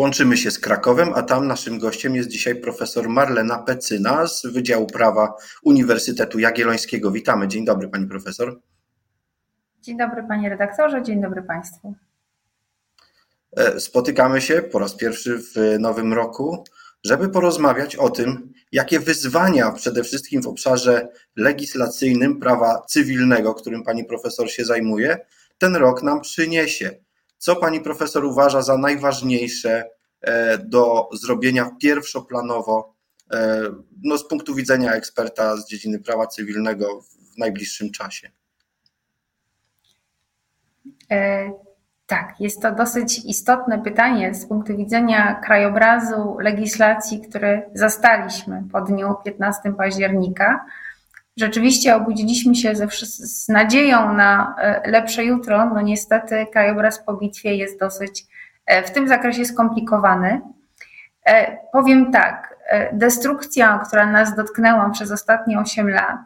Łączymy się z Krakowem, a tam naszym gościem jest dzisiaj profesor Marlena Pecyna z Wydziału Prawa Uniwersytetu Jagiellońskiego. Witamy. Dzień dobry, pani profesor. Dzień dobry, panie redaktorze. Dzień dobry państwu. E, spotykamy się po raz pierwszy w nowym roku, żeby porozmawiać o tym, jakie wyzwania przede wszystkim w obszarze legislacyjnym prawa cywilnego, którym pani profesor się zajmuje, ten rok nam przyniesie. Co pani profesor uważa za najważniejsze e, do zrobienia pierwszoplanowo, e, no z punktu widzenia eksperta z dziedziny prawa cywilnego w najbliższym czasie? E, tak, jest to dosyć istotne pytanie z punktu widzenia krajobrazu legislacji, który zastaliśmy po dniu 15 października rzeczywiście obudziliśmy się ze, z nadzieją na e, lepsze jutro. No niestety krajobraz po bitwie jest dosyć e, w tym zakresie skomplikowany. E, powiem tak, destrukcja, która nas dotknęła przez ostatnie 8 lat,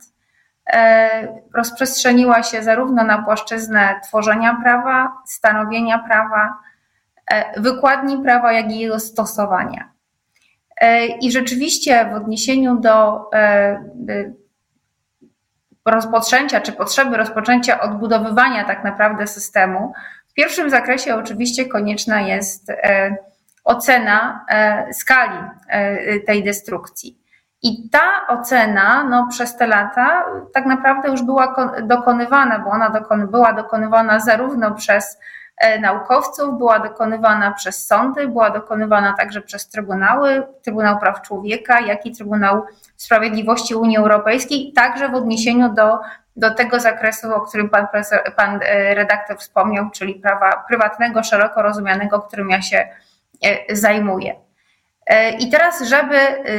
rozprzestrzeniła się zarówno na płaszczyznę tworzenia prawa, stanowienia prawa, wykładni prawa, jak i jego stosowania. I rzeczywiście w odniesieniu do rozpoczęcia czy potrzeby rozpoczęcia odbudowywania tak naprawdę systemu, w pierwszym zakresie oczywiście konieczna jest e, ocena e, skali e, tej destrukcji. I ta ocena no, przez te lata tak naprawdę już była dokonywana, bo ona dokon była dokonywana zarówno przez naukowców, była dokonywana przez sądy, była dokonywana także przez trybunały, Trybunał Praw Człowieka, jak i Trybunał Sprawiedliwości Unii Europejskiej, także w odniesieniu do, do tego zakresu, o którym pan, profesor, pan e, redaktor wspomniał, czyli prawa prywatnego, szeroko rozumianego, którym ja się e, zajmuję. I teraz, żeby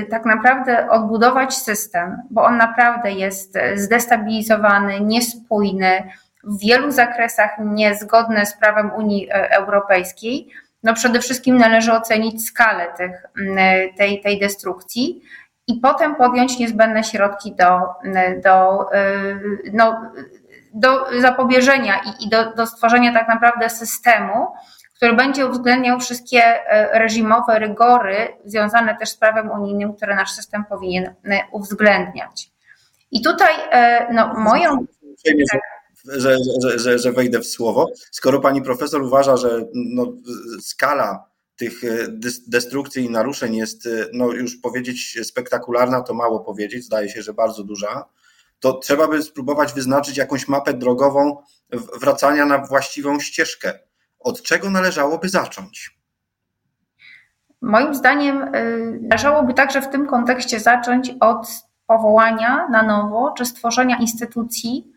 tak naprawdę odbudować system, bo on naprawdę jest zdestabilizowany, niespójny, w wielu zakresach niezgodne z prawem Unii e, Europejskiej, no przede wszystkim należy ocenić skalę tych, tej, tej destrukcji i potem podjąć niezbędne środki do, do, e, no, do zapobieżenia i, i do, do stworzenia tak naprawdę systemu, który będzie uwzględniał wszystkie e, reżimowe rygory związane też z prawem unijnym, które nasz system powinien uwzględniać. I tutaj no, moją że, że, że, że wejdę w słowo. Skoro pani profesor uważa, że no, skala tych e, destrukcji i naruszeń jest, e, no już powiedzieć spektakularna, to mało powiedzieć, zdaje się, że bardzo duża, to trzeba by spróbować wyznaczyć jakąś mapę drogową wracania na właściwą ścieżkę. Od czego należałoby zacząć? Moim zdaniem e, należałoby także w tym kontekście zacząć od powołania na nowo czy stworzenia instytucji,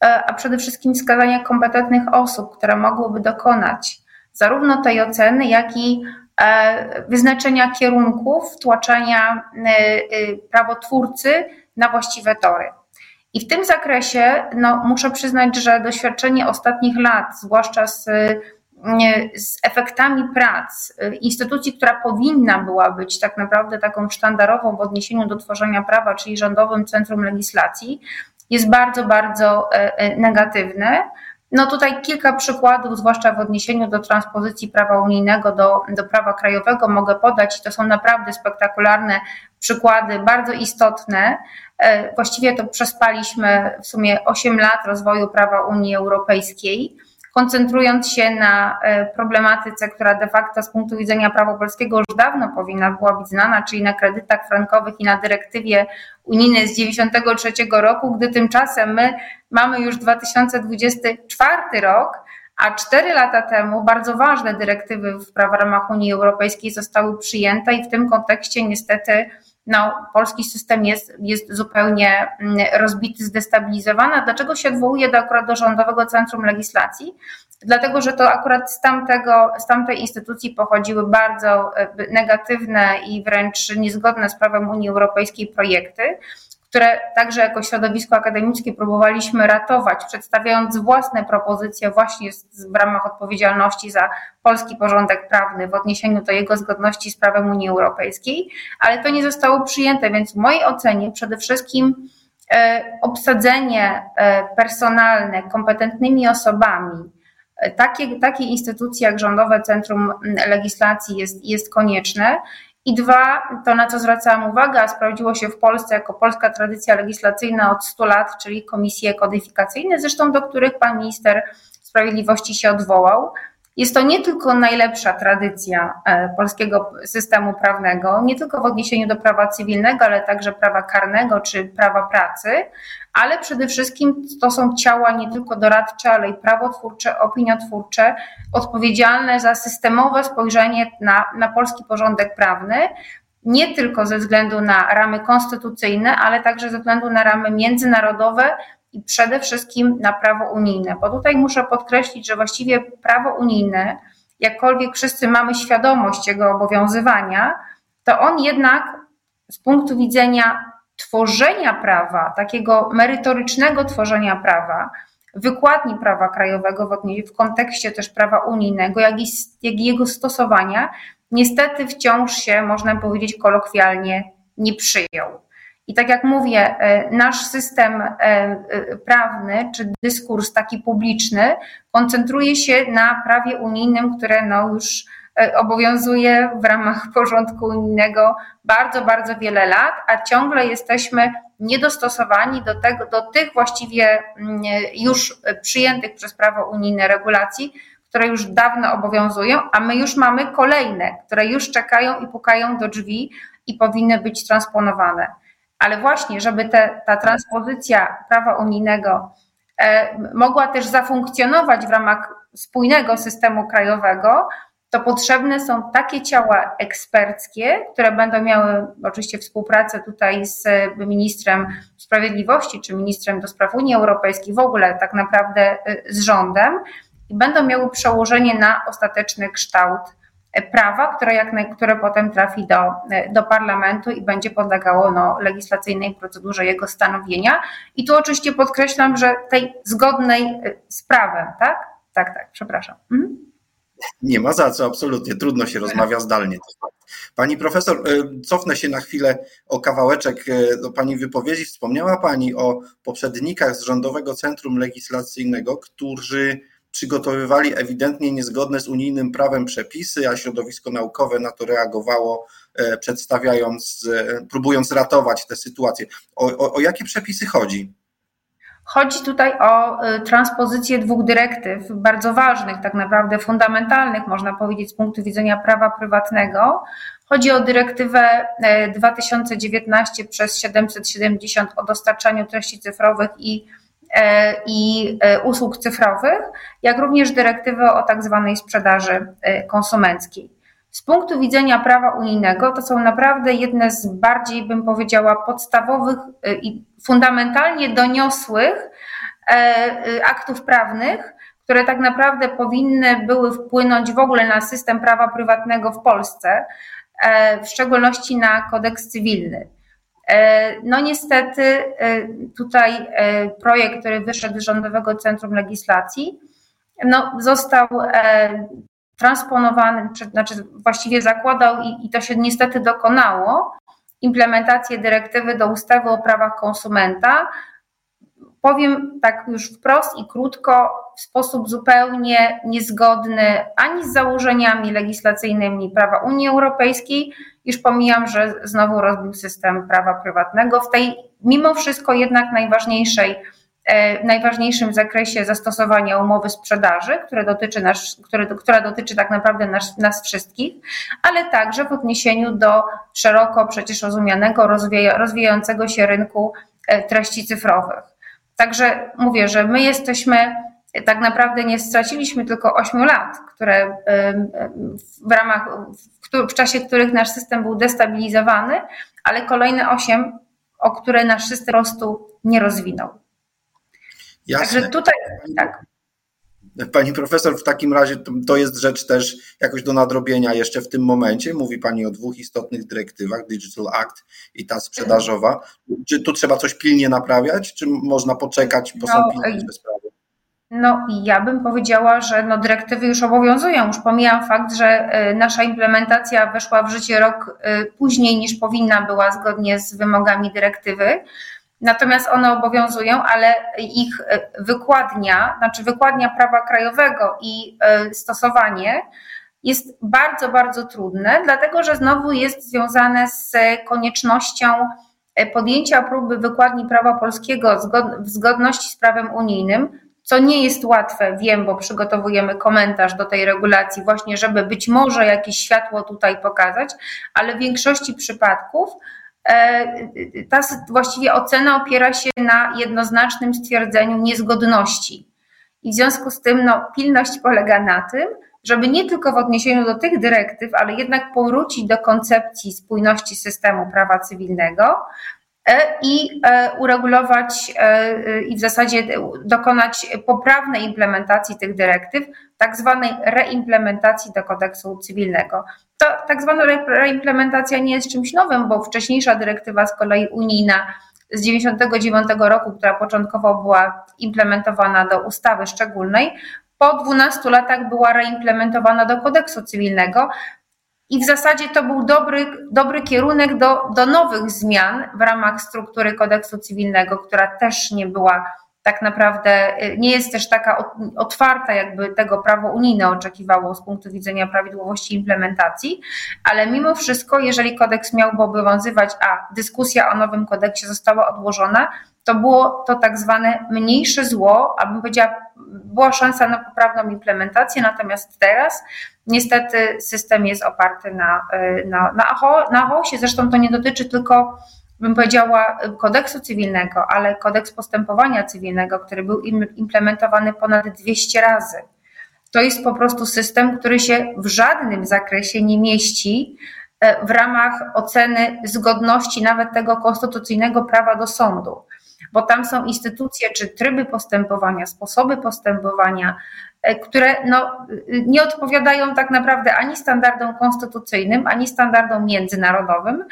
a przede wszystkim wskazania kompetentnych osób, które mogłyby dokonać zarówno tej oceny, jak i e, wyznaczenia kierunków, tłaczenia e, prawotwórcy na właściwe tory. I w tym zakresie no, muszę przyznać, że doświadczenie ostatnich lat, zwłaszcza z, z efektami prac instytucji, która powinna była być tak naprawdę taką sztandarową w odniesieniu do tworzenia prawa, czyli Rządowym Centrum Legislacji, jest bardzo, bardzo e, e, negatywny. No tutaj kilka przykładów, zwłaszcza w odniesieniu do transpozycji prawa unijnego do, do prawa krajowego mogę podać. To są naprawdę spektakularne przykłady, bardzo istotne. E, właściwie to przespaliśmy w sumie 8 lat rozwoju prawa Unii Europejskiej koncentrując się na e, problematyce, która de facto z punktu widzenia prawa polskiego już dawno powinna była być znana, czyli na kredytach frankowych i na dyrektywie unijnej z 1993 roku, gdy tymczasem my mamy już 2024 rok, a cztery lata temu bardzo ważne dyrektywy w ramach Unii Europejskiej zostały przyjęte i w tym kontekście niestety no, polski system jest, jest zupełnie mm, rozbity, zdestabilizowany. Dlaczego się odwołuje do, akurat do Rządowego Centrum Legislacji? Dlatego, że to akurat z, tamtego, z tamtej instytucji pochodziły bardzo e, negatywne i wręcz niezgodne z prawem Unii Europejskiej projekty, które także jako środowisko akademickie próbowaliśmy ratować, przedstawiając własne propozycje właśnie w ramach odpowiedzialności za polski porządek prawny w odniesieniu do jego zgodności z prawem Unii Europejskiej, ale to nie zostało przyjęte, więc w mojej ocenie przede wszystkim e, obsadzenie e, personalne kompetentnymi osobami, Takie, takie instytucje jak Rządowe Centrum Legislacji jest, jest konieczne. I dwa, to na co zwracałam uwagę, a sprawdziło się w Polsce jako polska tradycja legislacyjna od 100 lat, czyli komisje kodyfikacyjne, zresztą do których pan minister sprawiedliwości się odwołał. Jest to nie tylko najlepsza tradycja e, polskiego systemu prawnego, nie tylko w odniesieniu do prawa cywilnego, ale także prawa karnego czy prawa pracy, ale przede wszystkim to są ciała nie tylko doradcze, ale i prawotwórcze, opiniotwórcze, odpowiedzialne za systemowe spojrzenie na, na polski porządek prawny, nie tylko ze względu na ramy konstytucyjne, ale także ze względu na ramy międzynarodowe i przede wszystkim na prawo unijne. Bo tutaj muszę podkreślić, że właściwie prawo unijne, jakkolwiek wszyscy mamy świadomość jego obowiązywania, to on jednak z punktu widzenia tworzenia prawa, takiego merytorycznego tworzenia prawa, wykładni prawa krajowego w, kontekście też prawa unijnego, jak i, jak i jego stosowania, niestety wciąż się, można powiedzieć kolokwialnie, nie przyjął. I tak jak mówię, e, nasz system e, e, prawny czy dyskurs taki publiczny koncentruje się na prawie unijnym, które no już obowiązuje w ramach porządku unijnego bardzo, bardzo wiele lat, a ciągle jesteśmy niedostosowani do, tego, do tych właściwie mm, już przyjętych przez prawo unijne regulacji, które już dawno obowiązują, a my już mamy kolejne, które już czekają i pukają do drzwi i powinny być transponowane. Ale właśnie, żeby te, ta transpozycja prawa unijnego e, mogła też zafunkcjonować w ramach spójnego systemu krajowego, to potrzebne są takie ciała eksperckie, które będą miały oczywiście współpracę tutaj z ministrem sprawiedliwości czy ministrem do spraw Unii Europejskiej, w ogóle tak naprawdę y, z rządem i będą miały przełożenie na ostateczny kształt prawa, które, jak, które potem trafi do, do parlamentu i będzie podlegało no, legislacyjnej procedurze jego stanowienia. I tu oczywiście podkreślam, że tej zgodnej y, z prawem, tak? Tak, tak, przepraszam. Mhm. Nie ma za co, absolutnie. Trudno się rozmawia zdalnie. Pani profesor, y, cofnę się na chwilę o kawałeczek y, do Pani wypowiedzi. Wspomniała Pani o poprzednikach z Rządowego Centrum Legislacyjnego, którzy przygotowywali ewidentnie niezgodne z unijnym prawem przepisy, a środowisko naukowe na to reagowało, e, przedstawiając, e, próbując ratować tę sytuację. O, o, o jakie przepisy chodzi? Chodzi tutaj o e, transpozycję dwóch dyrektyw, bardzo ważnych, tak naprawdę fundamentalnych, można powiedzieć, z punktu widzenia prawa prywatnego. Chodzi o dyrektywę 2019 przez 770 o dostarczaniu treści cyfrowych i i e, usług cyfrowych, jak również dyrektywę o tak zwanej sprzedaży e, konsumenckiej. Z punktu widzenia prawa unijnego to są naprawdę jedne z bardziej, bym powiedziała, podstawowych i fundamentalnie doniosłych aktów prawnych, które tak naprawdę powinny były wpłynąć w ogóle na system prawa prywatnego w Polsce, w szczególności na kodeks cywilny. E, no niestety e, tutaj e, projekt, który wyszedł z Rządowego Centrum Legislacji, no, został transponowany, znaczy właściwie zakładał i, i to się niestety dokonało, implementację dyrektywy do ustawy o prawach konsumenta. Powiem tak już wprost i krótko, w sposób zupełnie niezgodny ani z założeniami legislacyjnymi prawa Unii Europejskiej, już pomijam, że znowu rozbił system prawa prywatnego. W tej mimo wszystko jednak najważniejszej, e, najważniejszym zakresie zastosowania umowy sprzedaży, które dotyczy nasz, które, która dotyczy tak naprawdę nas, nas wszystkich, ale także w odniesieniu do szeroko przecież rozumianego, rozwija, rozwijającego się rynku e, treści cyfrowych. Także mówię, że my jesteśmy tak naprawdę nie straciliśmy tylko 8 lat, które w ramach, w czasie których nasz system był destabilizowany, ale kolejne 8, o które nasz system po prostu nie rozwinął. Jasne. Także tutaj, tak. Pani profesor, w takim razie to jest rzecz też jakoś do nadrobienia jeszcze w tym momencie. Mówi Pani o dwóch istotnych dyrektywach, Digital Act i ta sprzedażowa. Czy tu trzeba coś pilnie naprawiać, czy można poczekać, bo no, są pilne sprawy? No ja bym powiedziała, że no dyrektywy już obowiązują. Już pomijam fakt, że y, nasza implementacja weszła w życie rok y, później niż powinna była zgodnie z wymogami dyrektywy. natomiast one obowiązują, ale ich wykładnia, znaczy wykładnia prawa krajowego i stosowanie jest bardzo, bardzo trudne, dlatego że znowu jest związane z koniecznością podjęcia próby wykładni prawa polskiego w zgodności z prawem unijnym, co nie jest łatwe, wiem, bo przygotowujemy komentarz do tej regulacji, właśnie, żeby być może jakieś światło tutaj pokazać, ale w większości przypadków e, ta właściwie ocena opiera się na jednoznacznym stwierdzeniu niezgodności. I w związku z tym no, pilność polega na tym, żeby nie tylko w odniesieniu do tych dyrektyw, ale jednak powrócić do koncepcji spójności systemu prawa cywilnego, i e, uregulować e, i w zasadzie dokonać poprawnej implementacji tych dyrektyw, tak zwanej reimplementacji do kodeksu cywilnego. To tak zwana reimplementacja nie jest czymś nowym, bo wcześniejsza dyrektywa z kolei unijna z 1999 roku, która początkowo była implementowana do ustawy szczególnej, po 12 latach była reimplementowana do kodeksu cywilnego, i w zasadzie to był dobry, dobry kierunek do, do nowych zmian w ramach struktury kodeksu cywilnego, która też nie była tak naprawdę, y, nie jest też taka otwarta, jakby tego prawo unijne oczekiwało z punktu widzenia prawidłowości implementacji, ale mimo wszystko, jeżeli kodeks miałby obowiązywać, a dyskusja o nowym kodeksie została odłożona, to było to tak zwane mniejsze zło, abym powiedziała, była szansa na poprawną implementację, natomiast teraz niestety system jest oparty na, y, na, na, na AHOS-ie. Zresztą to nie dotyczy tylko, bym powiedziała, kodeksu cywilnego, ale kodeks postępowania cywilnego, który był implementowany ponad 200 razy. To jest po prostu system, który się w żadnym zakresie nie mieści e, w ramach oceny zgodności nawet tego konstytucyjnego prawa do sądu bo tam są instytucje czy tryby postępowania, sposoby postępowania, e, które no, nie odpowiadają tak naprawdę ani standardom konstytucyjnym, ani standardom międzynarodowym.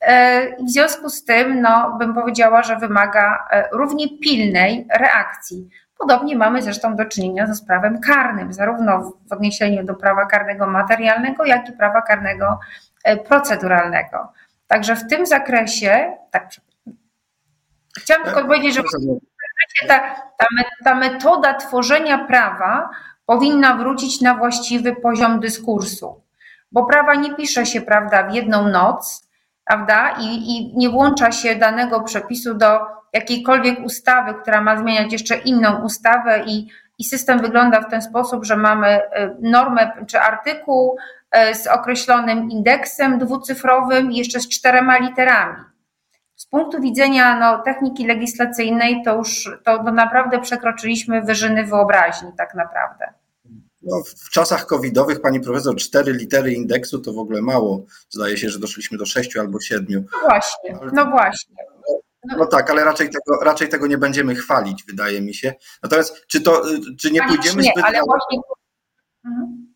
E, w związku z tym, no, bym powiedziała, że wymaga e, równie pilnej reakcji. Podobnie mamy zresztą do czynienia ze sprawem karnym, zarówno w odniesieniu do prawa karnego materialnego, jak i prawa karnego proceduralnego. Także w tym zakresie, tak Chciałam tylko powiedzieć, że ta, ta, ta metoda tworzenia prawa powinna wrócić na właściwy poziom dyskursu, bo prawa nie pisze się, prawda, w jedną noc, prawda, i, i nie włącza się danego przepisu do jakiejkolwiek ustawy, która ma zmieniać jeszcze inną ustawę i, i system wygląda w ten sposób, że mamy e, normę czy artykuł e, z określonym indeksem dwucyfrowym i jeszcze z czterema literami. Z punktu widzenia no, techniki legislacyjnej to już to, to naprawdę przekroczyliśmy wyżyny wyobraźni tak naprawdę. No, w czasach covidowych, pani profesor, cztery litery indeksu to w ogóle mało. Zdaje się, że doszliśmy do sześciu albo siedmiu. No właśnie, no właśnie. No, no tak, ale raczej tego, raczej tego nie będziemy chwalić, wydaje mi się. Natomiast czy to, czy nie pójdziemy nie, zbyt ale właśnie... Mhm.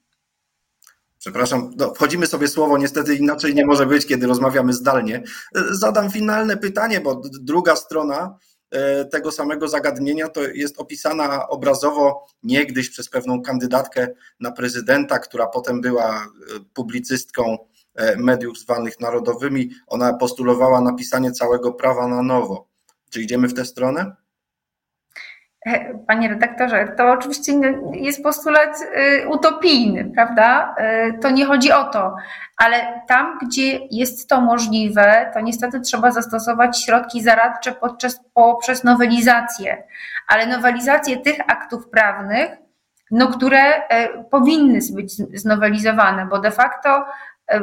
Przepraszam, no, wchodzimy sobie słowo, niestety inaczej nie może być, kiedy rozmawiamy zdalnie. Zadam finalne pytanie, bo druga strona e, tego samego zagadnienia to jest opisana obrazowo niegdyś przez pewną kandydatkę na prezydenta, która potem była e, publicystką e, mediów zwanych narodowymi. Ona postulowała napisanie całego prawa na nowo. Czy idziemy w tę stronę? E, panie redaktorze, to oczywiście jest postulat y, utopijny, prawda? E, to nie chodzi o to, ale tam, gdzie jest to możliwe, to niestety trzeba zastosować środki zaradcze podczas, poprzez nowelizację, ale nowelizację tych aktów prawnych, no, które e, powinny być znowelizowane, bo de facto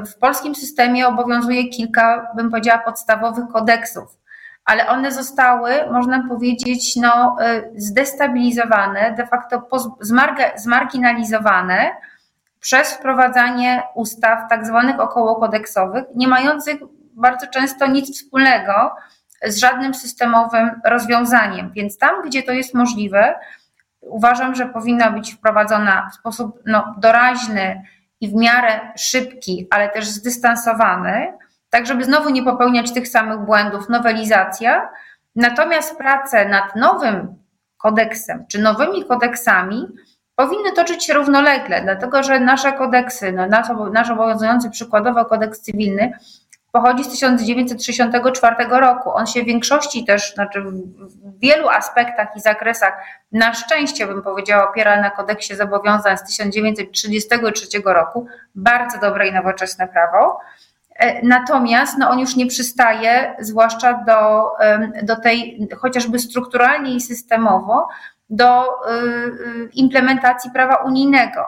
w polskim systemie obowiązuje kilka, bym powiedziała, podstawowych kodeksów ale one zostały, można powiedzieć, no, y, zdestabilizowane, de facto zmarginalizowane przez wprowadzanie ustaw tak zwanych okołokodeksowych, nie mających bardzo często nic wspólnego z żadnym systemowym rozwiązaniem. Więc tam, gdzie to jest możliwe, uważam, że powinna być wprowadzona w sposób no, doraźny i w miarę szybki, ale też zdystansowany, tak żeby znowu nie popełniać tych samych błędów, nowelizacja. Natomiast prace nad nowym kodeksem czy nowymi kodeksami powinny toczyć się równolegle, dlatego że nasze kodeksy, no nasz, nasz obowiązujący przykładowo kodeks cywilny, pochodzi z 1964 roku. On się w większości też, znaczy w wielu aspektach i zakresach, na szczęście bym powiedziała, opiera na kodeksie zobowiązań z 1933 roku. Bardzo dobre i nowoczesne prawo. E, natomiast no, on już nie przystaje, zwłaszcza do, do tej, chociażby strukturalnie i systemowo, do y, y, implementacji prawa unijnego.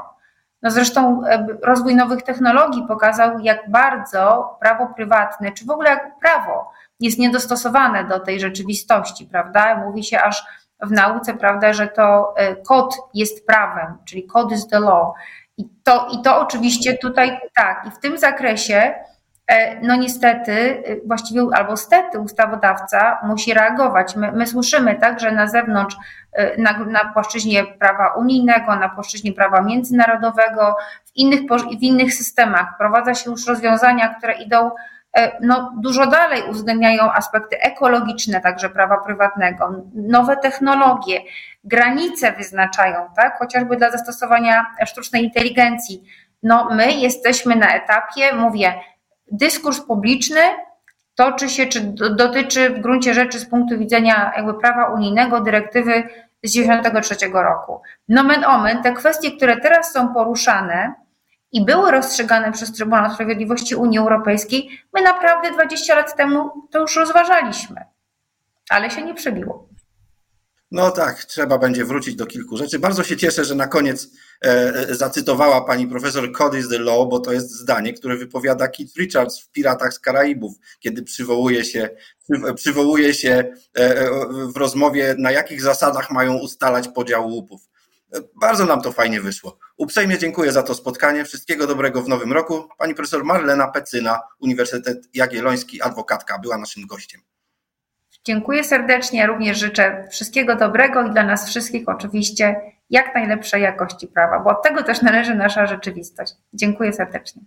No zresztą e, rozwój nowych technologii pokazał, jak bardzo prawo prywatne, czy w ogóle jak prawo jest niedostosowane do tej rzeczywistości, prawda? Mówi się aż w nauce, prawda, że to e, kod jest prawem, czyli code is the law. I to, i to oczywiście tutaj tak, i w tym zakresie no niestety, y, właściwie albo stety ustawodawca musi reagować. My, my słyszymy tak, że na zewnątrz, y, na, na płaszczyźnie prawa unijnego, na płaszczyźnie prawa międzynarodowego, w innych, w innych systemach wprowadza się już rozwiązania, które idą e, no, dużo dalej, uwzględniają aspekty ekologiczne także prawa prywatnego, nowe technologie, granice wyznaczają, tak, chociażby dla zastosowania sztucznej inteligencji. No, my jesteśmy na etapie, mówię, dyskurs publiczny toczy się, czy dotyczy w gruncie rzeczy z punktu widzenia jakby prawa unijnego, dyrektywy z 1993 roku. Nomen omen, te kwestie, które teraz są poruszane i były rozstrzygane przez Trybunał Sprawiedliwości Unii Europejskiej, my naprawdę 20 lat temu to już rozważaliśmy, ale się nie przebiło. No tak, trzeba będzie wrócić do kilku rzeczy. Bardzo się cieszę, że na koniec zacytowała pani profesor Code is the law, bo to jest zdanie, które wypowiada Keith Richards w Piratach z Karaibów, kiedy przywołuje się, przywołuje się e, w rozmowie, na jakich zasadach mają ustalać podział łupów. Bardzo nam to fajnie wyszło. Uprzejmie dziękuję za to spotkanie. Wszystkiego dobrego w nowym roku. Pani profesor Marlena Pecyna, Uniwersytet Jagielloński, adwokatka, była naszym gościem. Dziękuję serdecznie, również życzę wszystkiego dobrego i dla nas wszystkich oczywiście jak najlepszej jakości prawa, bo od tego też należy nasza rzeczywistość. Dziękuję serdecznie.